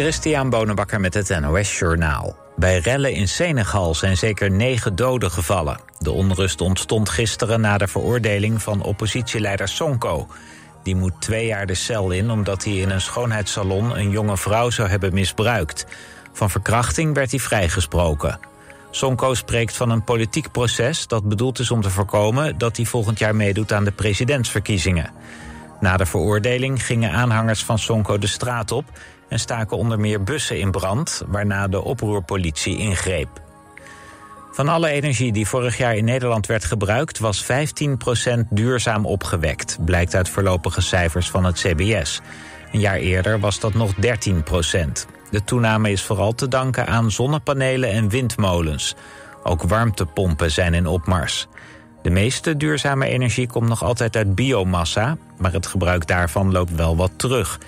Christian Bonenbakker met het NOS Journaal. Bij rellen in Senegal zijn zeker negen doden gevallen. De onrust ontstond gisteren na de veroordeling van oppositieleider Sonko. Die moet twee jaar de cel in omdat hij in een schoonheidssalon... een jonge vrouw zou hebben misbruikt. Van verkrachting werd hij vrijgesproken. Sonko spreekt van een politiek proces dat bedoeld is om te voorkomen... dat hij volgend jaar meedoet aan de presidentsverkiezingen. Na de veroordeling gingen aanhangers van Sonko de straat op en staken onder meer bussen in brand, waarna de oproerpolitie ingreep. Van alle energie die vorig jaar in Nederland werd gebruikt, was 15% duurzaam opgewekt, blijkt uit voorlopige cijfers van het CBS. Een jaar eerder was dat nog 13%. De toename is vooral te danken aan zonnepanelen en windmolens. Ook warmtepompen zijn in opmars. De meeste duurzame energie komt nog altijd uit biomassa, maar het gebruik daarvan loopt wel wat terug.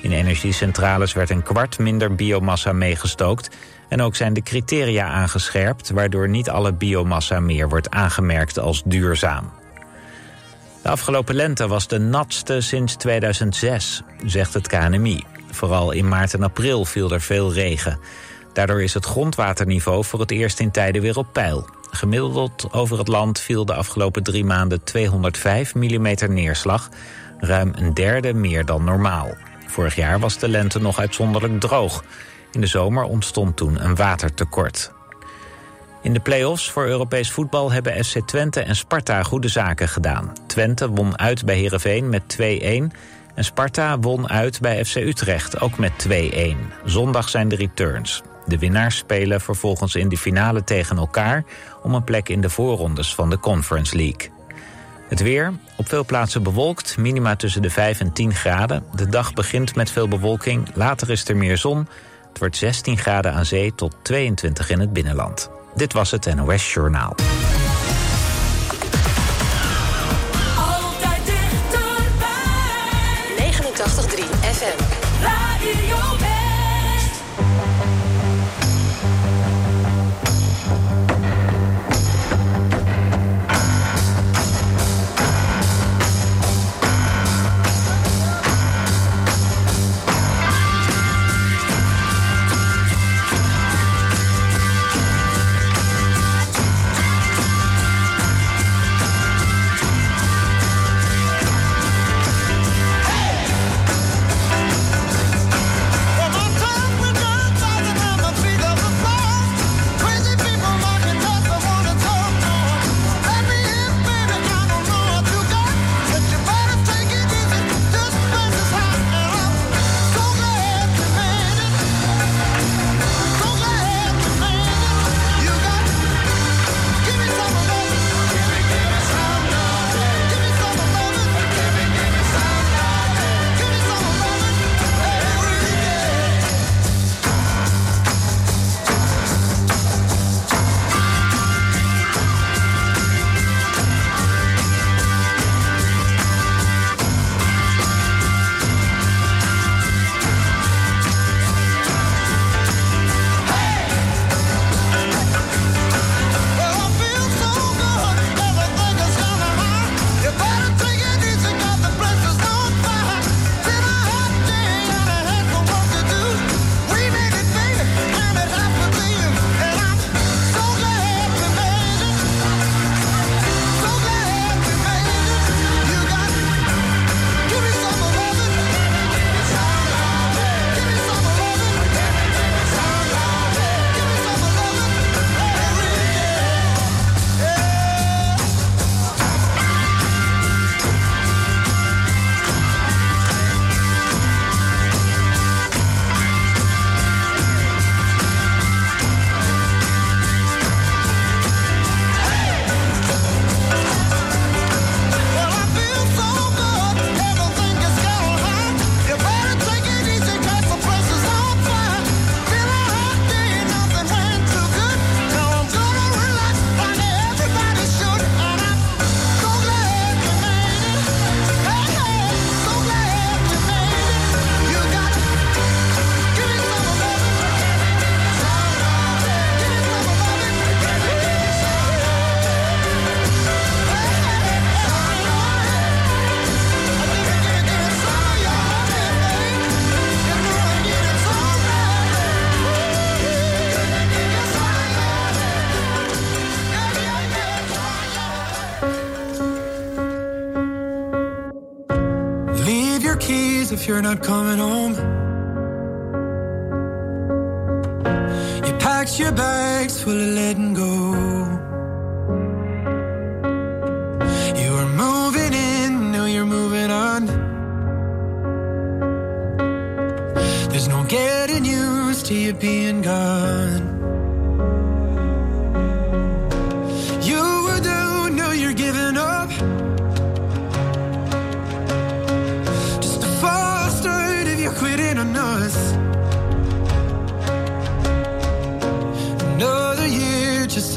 In energiecentrales werd een kwart minder biomassa meegestookt... en ook zijn de criteria aangescherpt... waardoor niet alle biomassa meer wordt aangemerkt als duurzaam. De afgelopen lente was de natste sinds 2006, zegt het KNMI. Vooral in maart en april viel er veel regen. Daardoor is het grondwaterniveau voor het eerst in tijden weer op peil. Gemiddeld over het land viel de afgelopen drie maanden 205 mm neerslag... ruim een derde meer dan normaal. Vorig jaar was de lente nog uitzonderlijk droog. In de zomer ontstond toen een watertekort. In de play-offs voor Europees voetbal hebben SC Twente en Sparta goede zaken gedaan. Twente won uit bij Heerenveen met 2-1... en Sparta won uit bij FC Utrecht, ook met 2-1. Zondag zijn de returns. De winnaars spelen vervolgens in de finale tegen elkaar... om een plek in de voorrondes van de Conference League. Het weer, op veel plaatsen bewolkt, minima tussen de 5 en 10 graden. De dag begint met veel bewolking, later is er meer zon. Het wordt 16 graden aan zee tot 22 in het binnenland. Dit was het NOS Journaal. You're not coming home. You packed your bags full of letting go. You were moving in, now you're moving on. There's no getting used to you being gone. You were down, now you're giving up.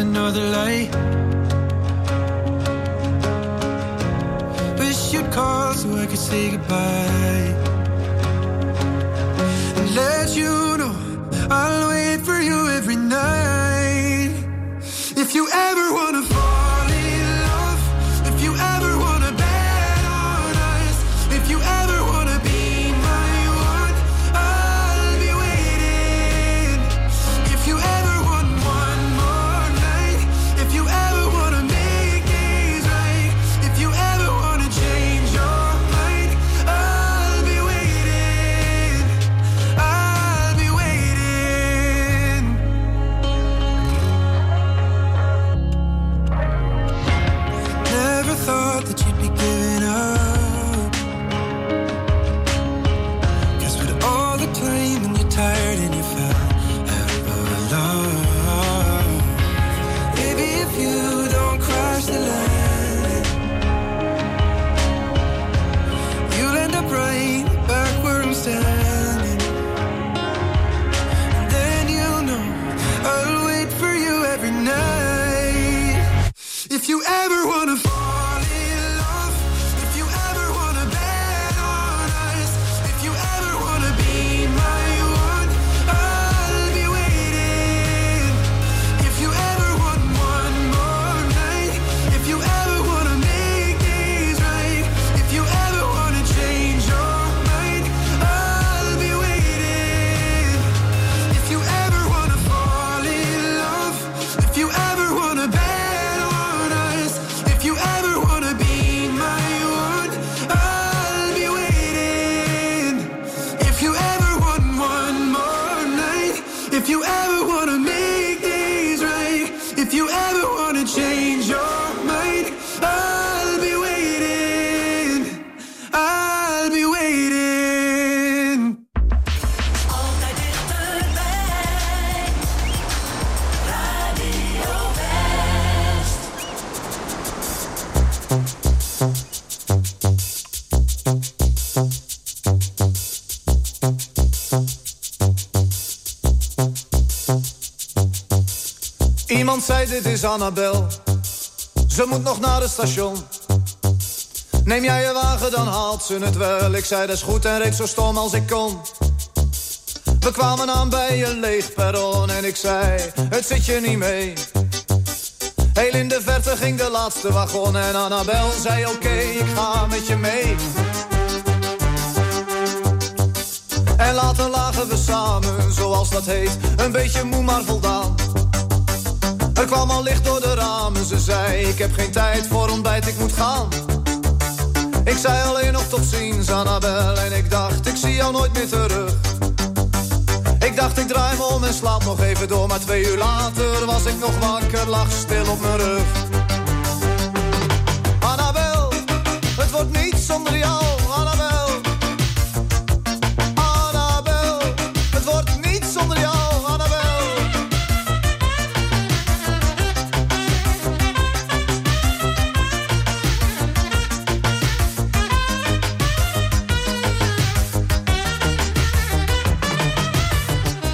Another light. Wish you'd call so I could say goodbye. And let you know I'll wait for you every night. If you ever wanna you dit is Annabel. Ze moet nog naar het station. Neem jij je wagen, dan haalt ze het wel. Ik zei dat is goed en reed zo stom als ik kon. We kwamen aan bij een leeg perron en ik zei, het zit je niet mee. Heel in de verte ging de laatste wagon en Annabel zei oké, ik ga met je mee. En later lagen we samen, zoals dat heet, een beetje moe maar voldaan. Er kwam al licht door de ramen, ze zei ik heb geen tijd voor ontbijt, ik moet gaan. Ik zei alleen nog tot ziens, Annabel, en ik dacht ik zie jou nooit meer terug. Ik dacht ik draai me om en slaap nog even door, maar twee uur later was ik nog wakker, lag stil op mijn rug. Annabel, het wordt niet zonder jou,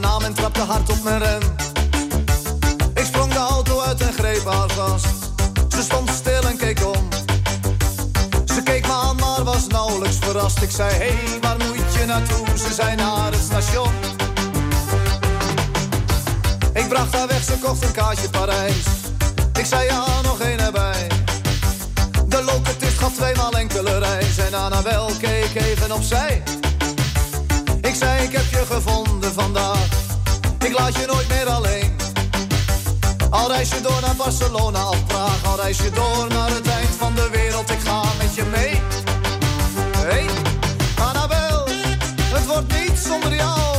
naam en trapte hard op mijn ren. Ik sprong de auto uit en greep haar vast. Ze stond stil en keek om. Ze keek me aan, maar was nauwelijks verrast. Ik zei, hé, hey, waar moet je naartoe? Ze zei, naar het station. Ik bracht haar weg, ze kocht een kaartje Parijs. Ik zei, ja, nog één erbij. De loketist gaf tweemaal enkele reis. En Annabel keek even opzij. Ik zei, ik heb je gevonden ik laat je nooit meer alleen. Al reis je door naar Barcelona of Praag, al reis je door naar het eind van de wereld. Ik ga met je mee. Hey, Annabel, het wordt niet zonder jou.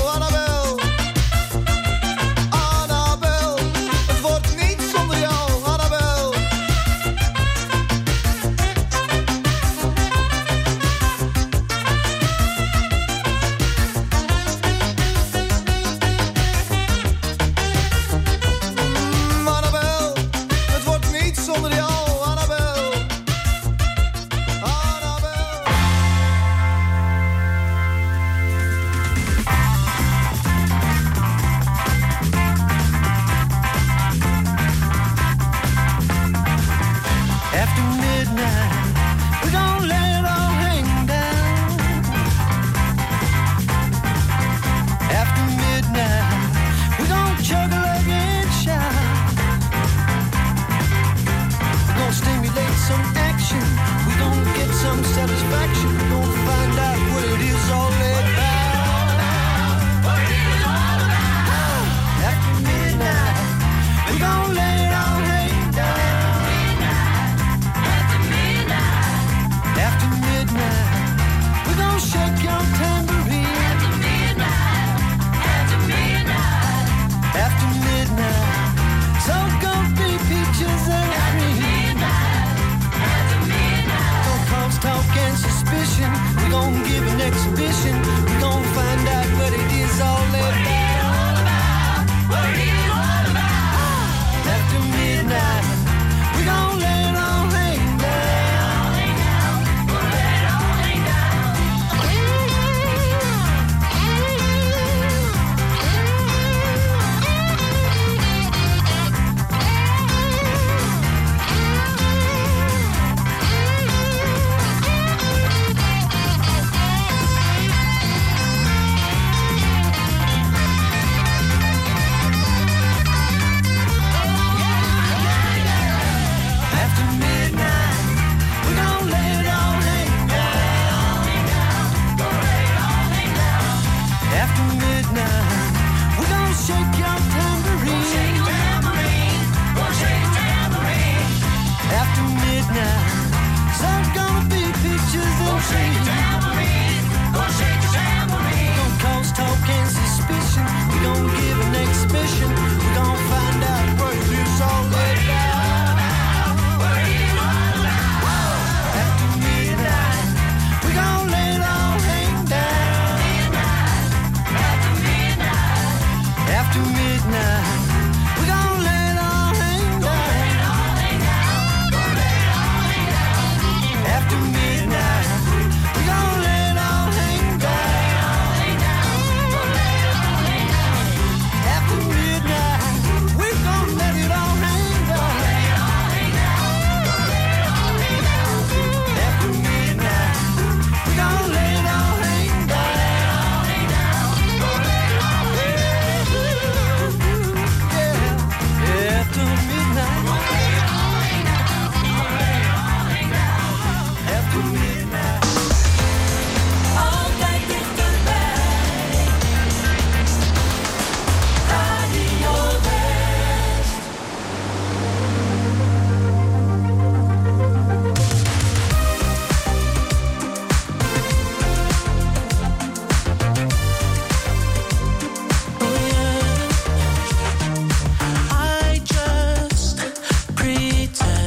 pretend.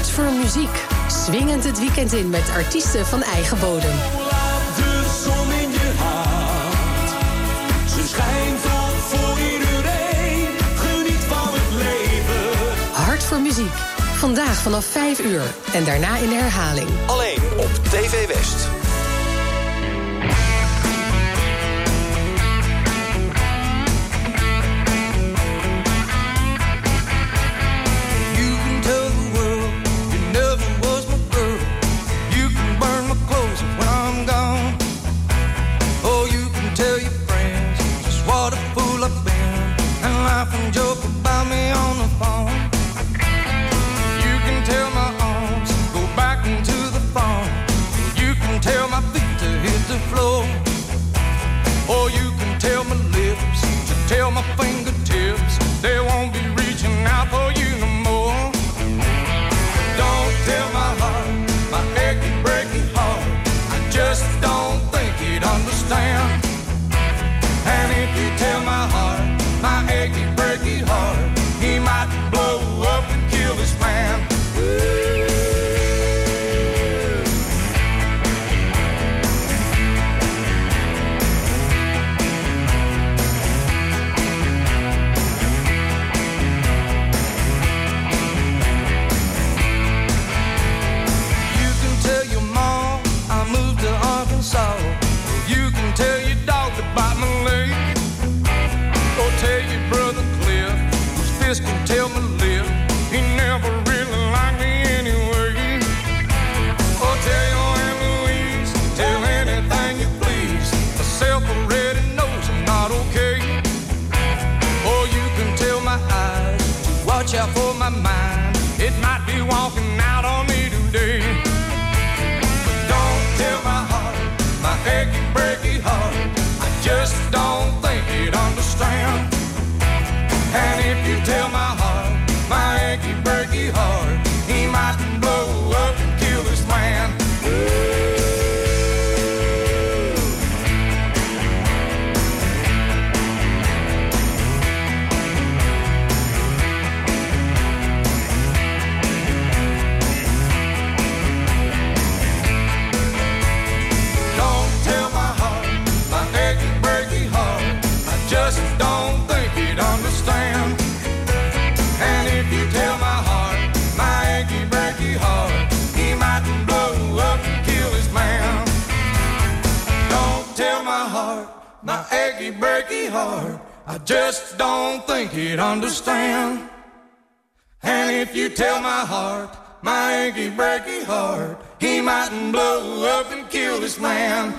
Hart voor muziek. Swingend het weekend in met artiesten van eigen bodem. Je voor. Geniet van het leven. Hart voor muziek. Vandaag vanaf 5 uur en daarna in herhaling. Alleen op TV West. finger hard. I just don't think he'd understand. And if you tell my heart, my achy breaky heart, he mightn't blow up and kill this man.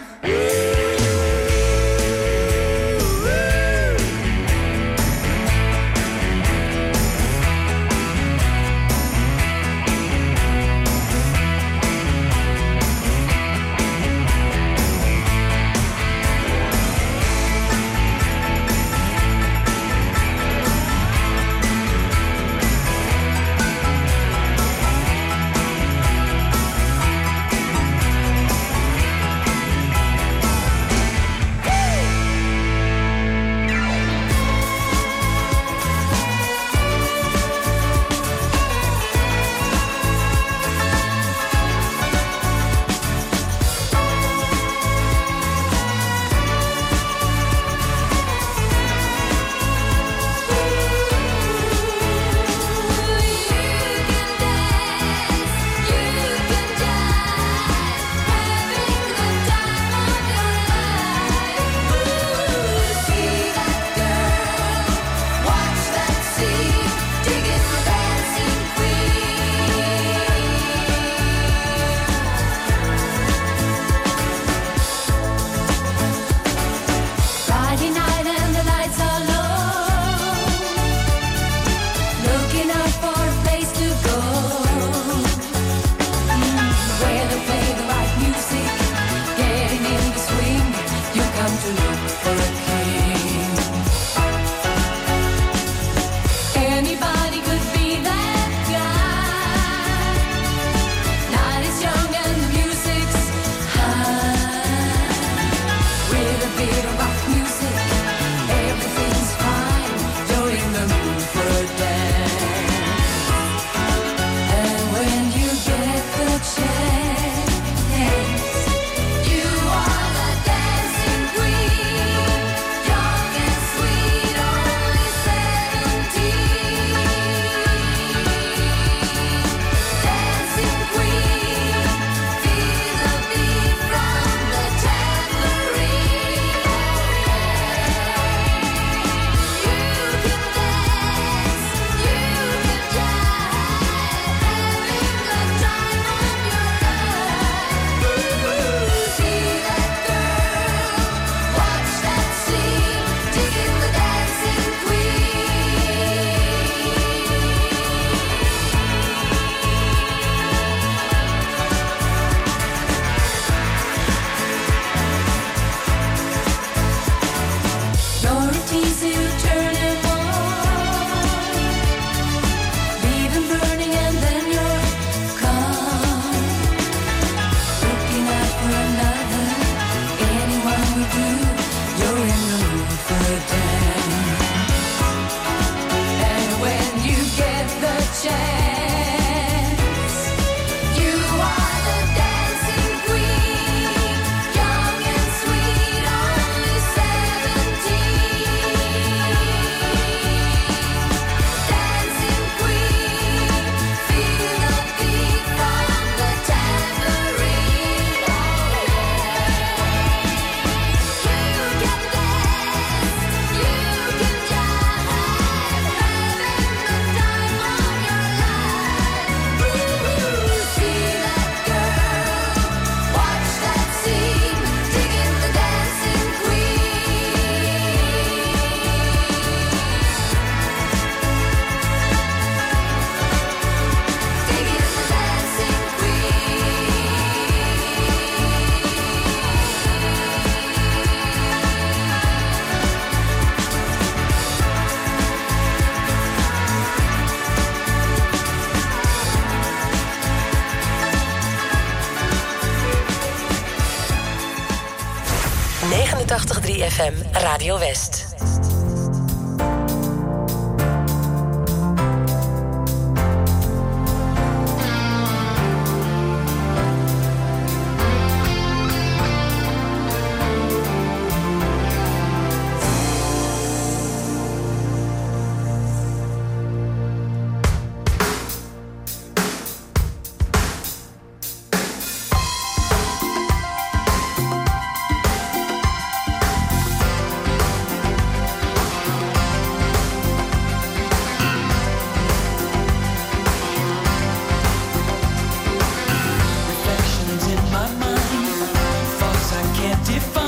identify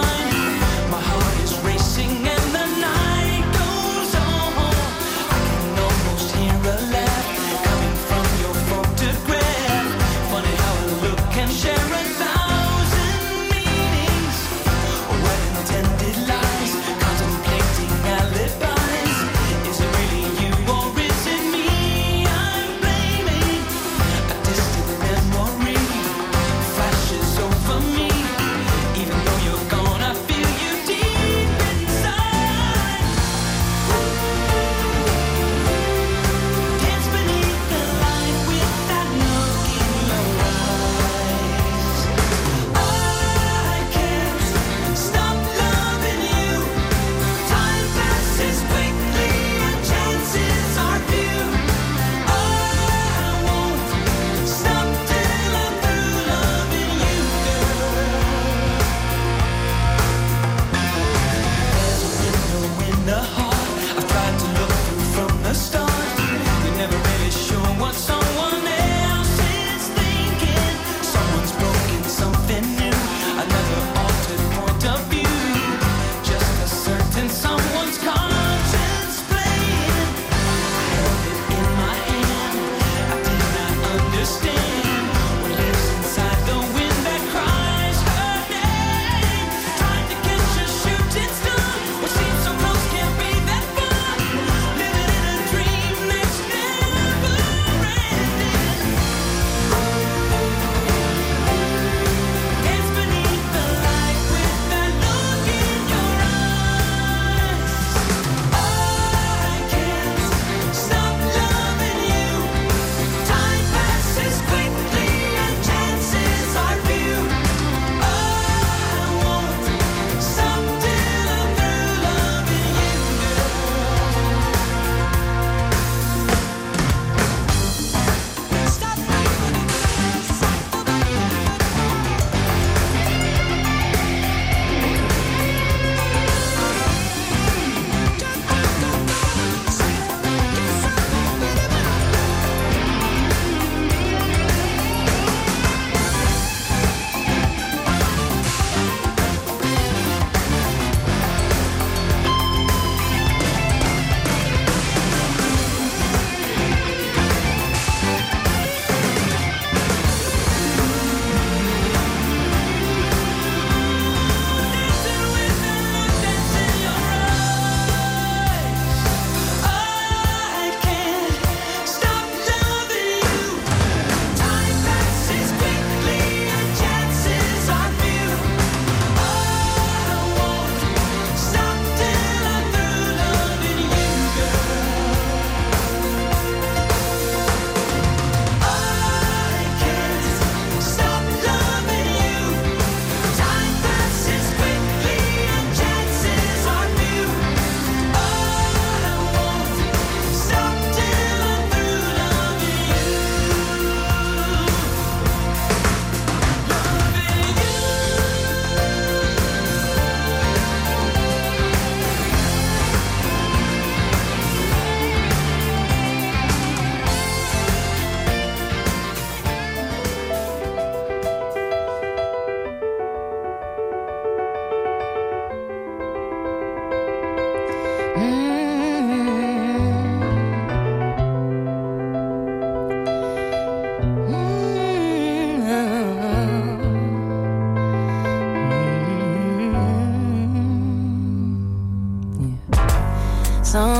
Some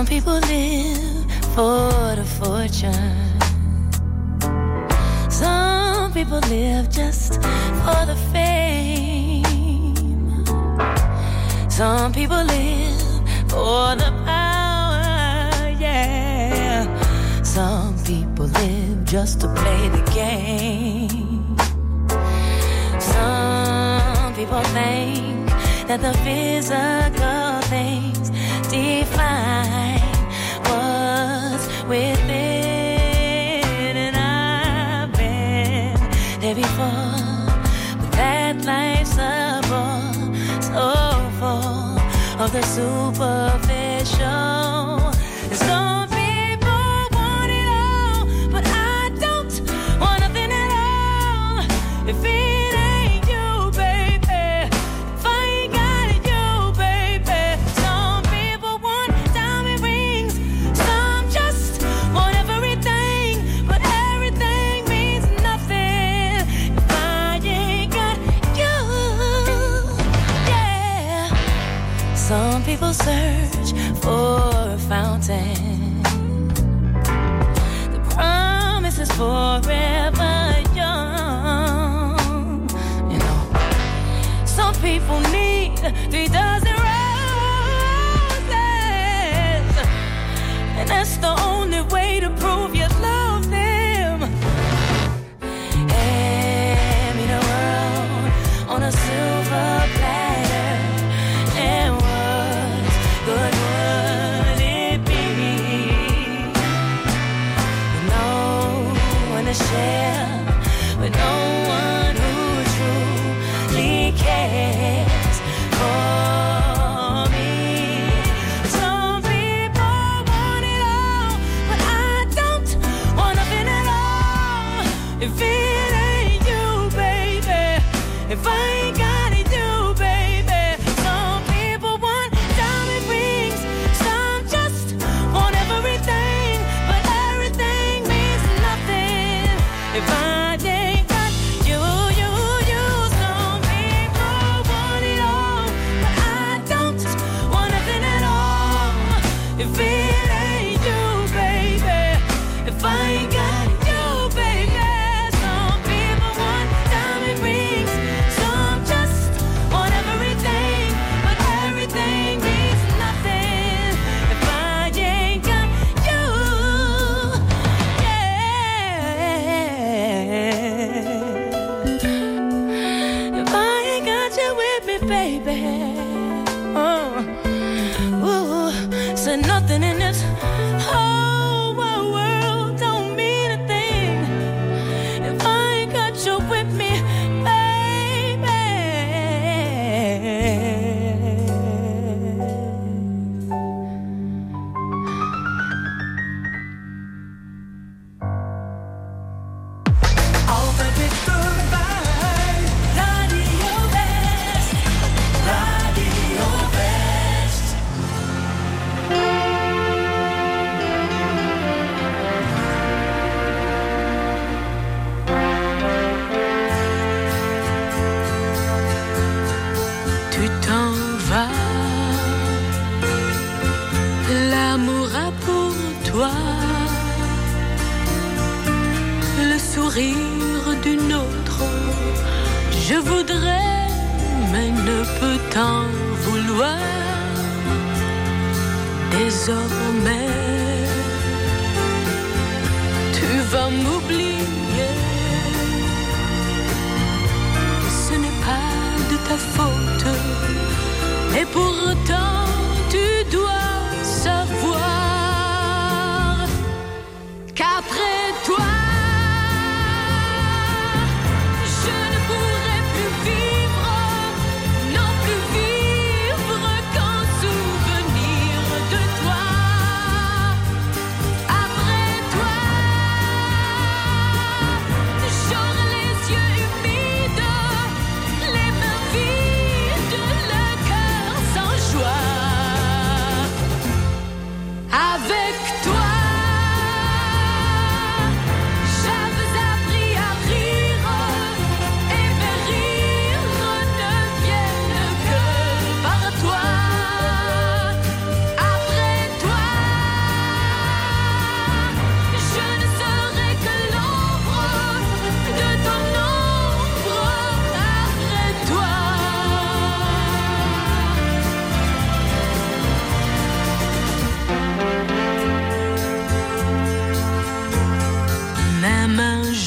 people live for the fortune. Some people live just for the fame. Some people live for the power, yeah. Some people live just to play the game. Some people think that the physical things define what's within, and I've been there before, but that life's a bore so full of the super.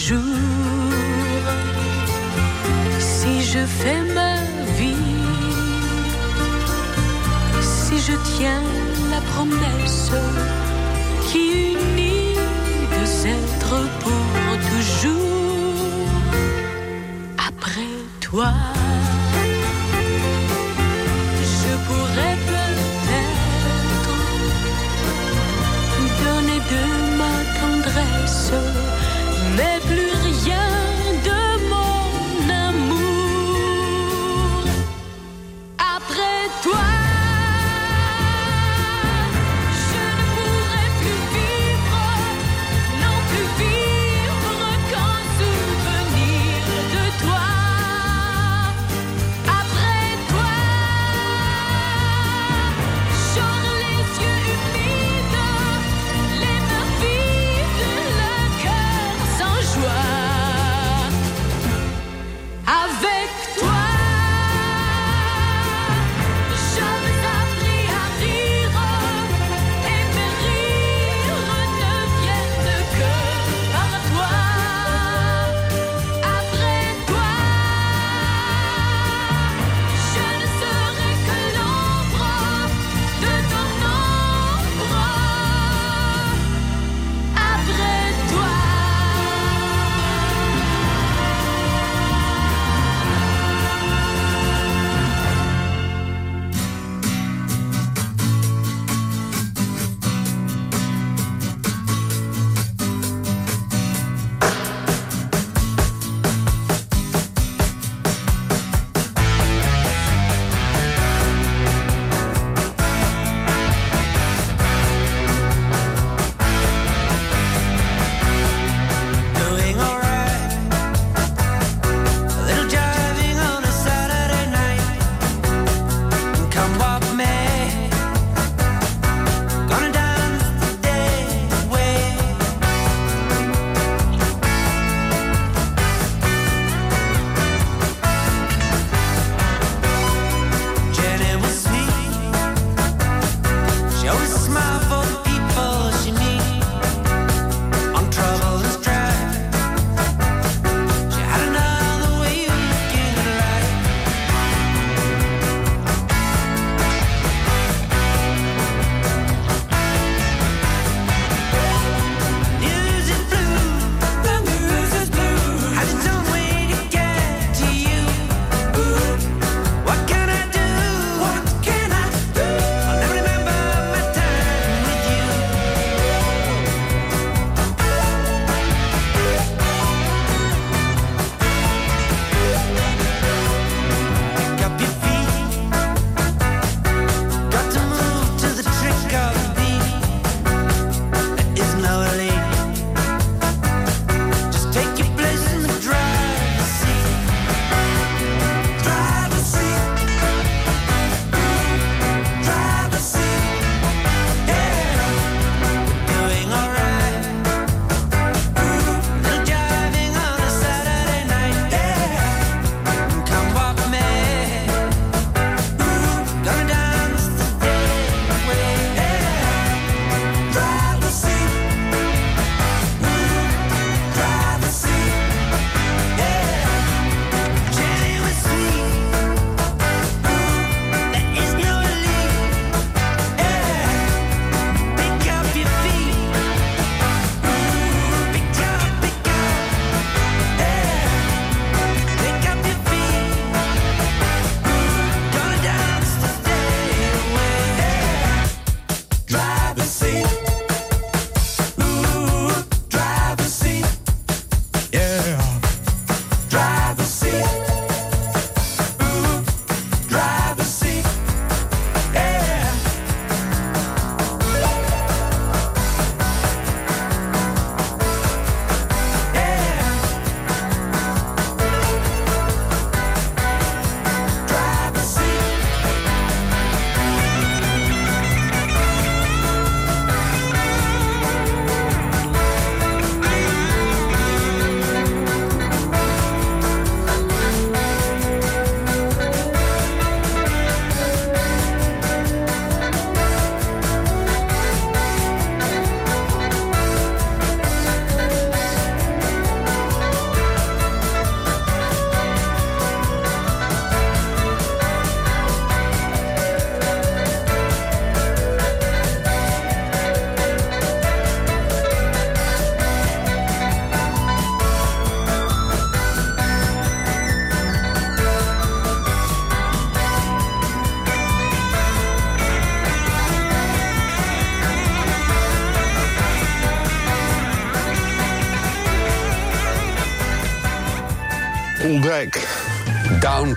Si je fais ma vie, si je tiens la promesse qui unit deux êtres pour toujours après toi.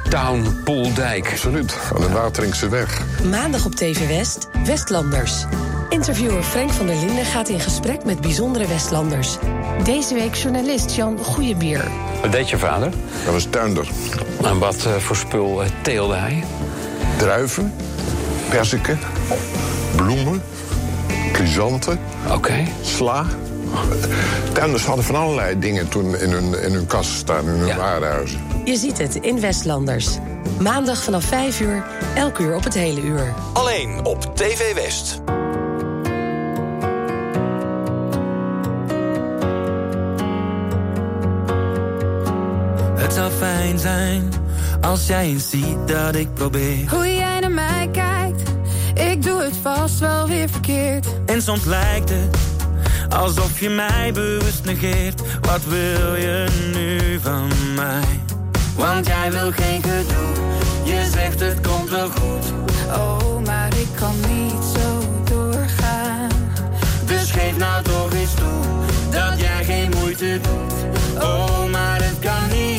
Town Pooldijk. Absoluut, aan de Wateringse weg. Maandag op TV West, Westlanders. Interviewer Frank van der Linden gaat in gesprek met bijzondere Westlanders. Deze week journalist Jan Goeiebier. Wat deed je vader? Hij was tuinder. En wat eh, voor spul eh, teelde hij? Druiven, perziken, bloemen, chrysanten, sla. Tuinders hadden van allerlei dingen toen in hun, in hun kast staan, in hun warenhuizen. Je ziet het in Westlanders. Maandag vanaf 5 uur, elk uur op het hele uur. Alleen op TV West. Het zou fijn zijn als jij eens ziet dat ik probeer. Hoe jij naar mij kijkt, ik doe het vast wel weer verkeerd. En soms lijkt het alsof je mij bewust negeert. Wat wil je nu van mij? Want jij wil geen gedoe, je zegt het komt wel goed. Oh, maar ik kan niet zo doorgaan. Dus geef nou toch eens toe dat jij geen moeite doet. Oh, maar het kan niet.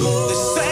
Ooh.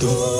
Cristo.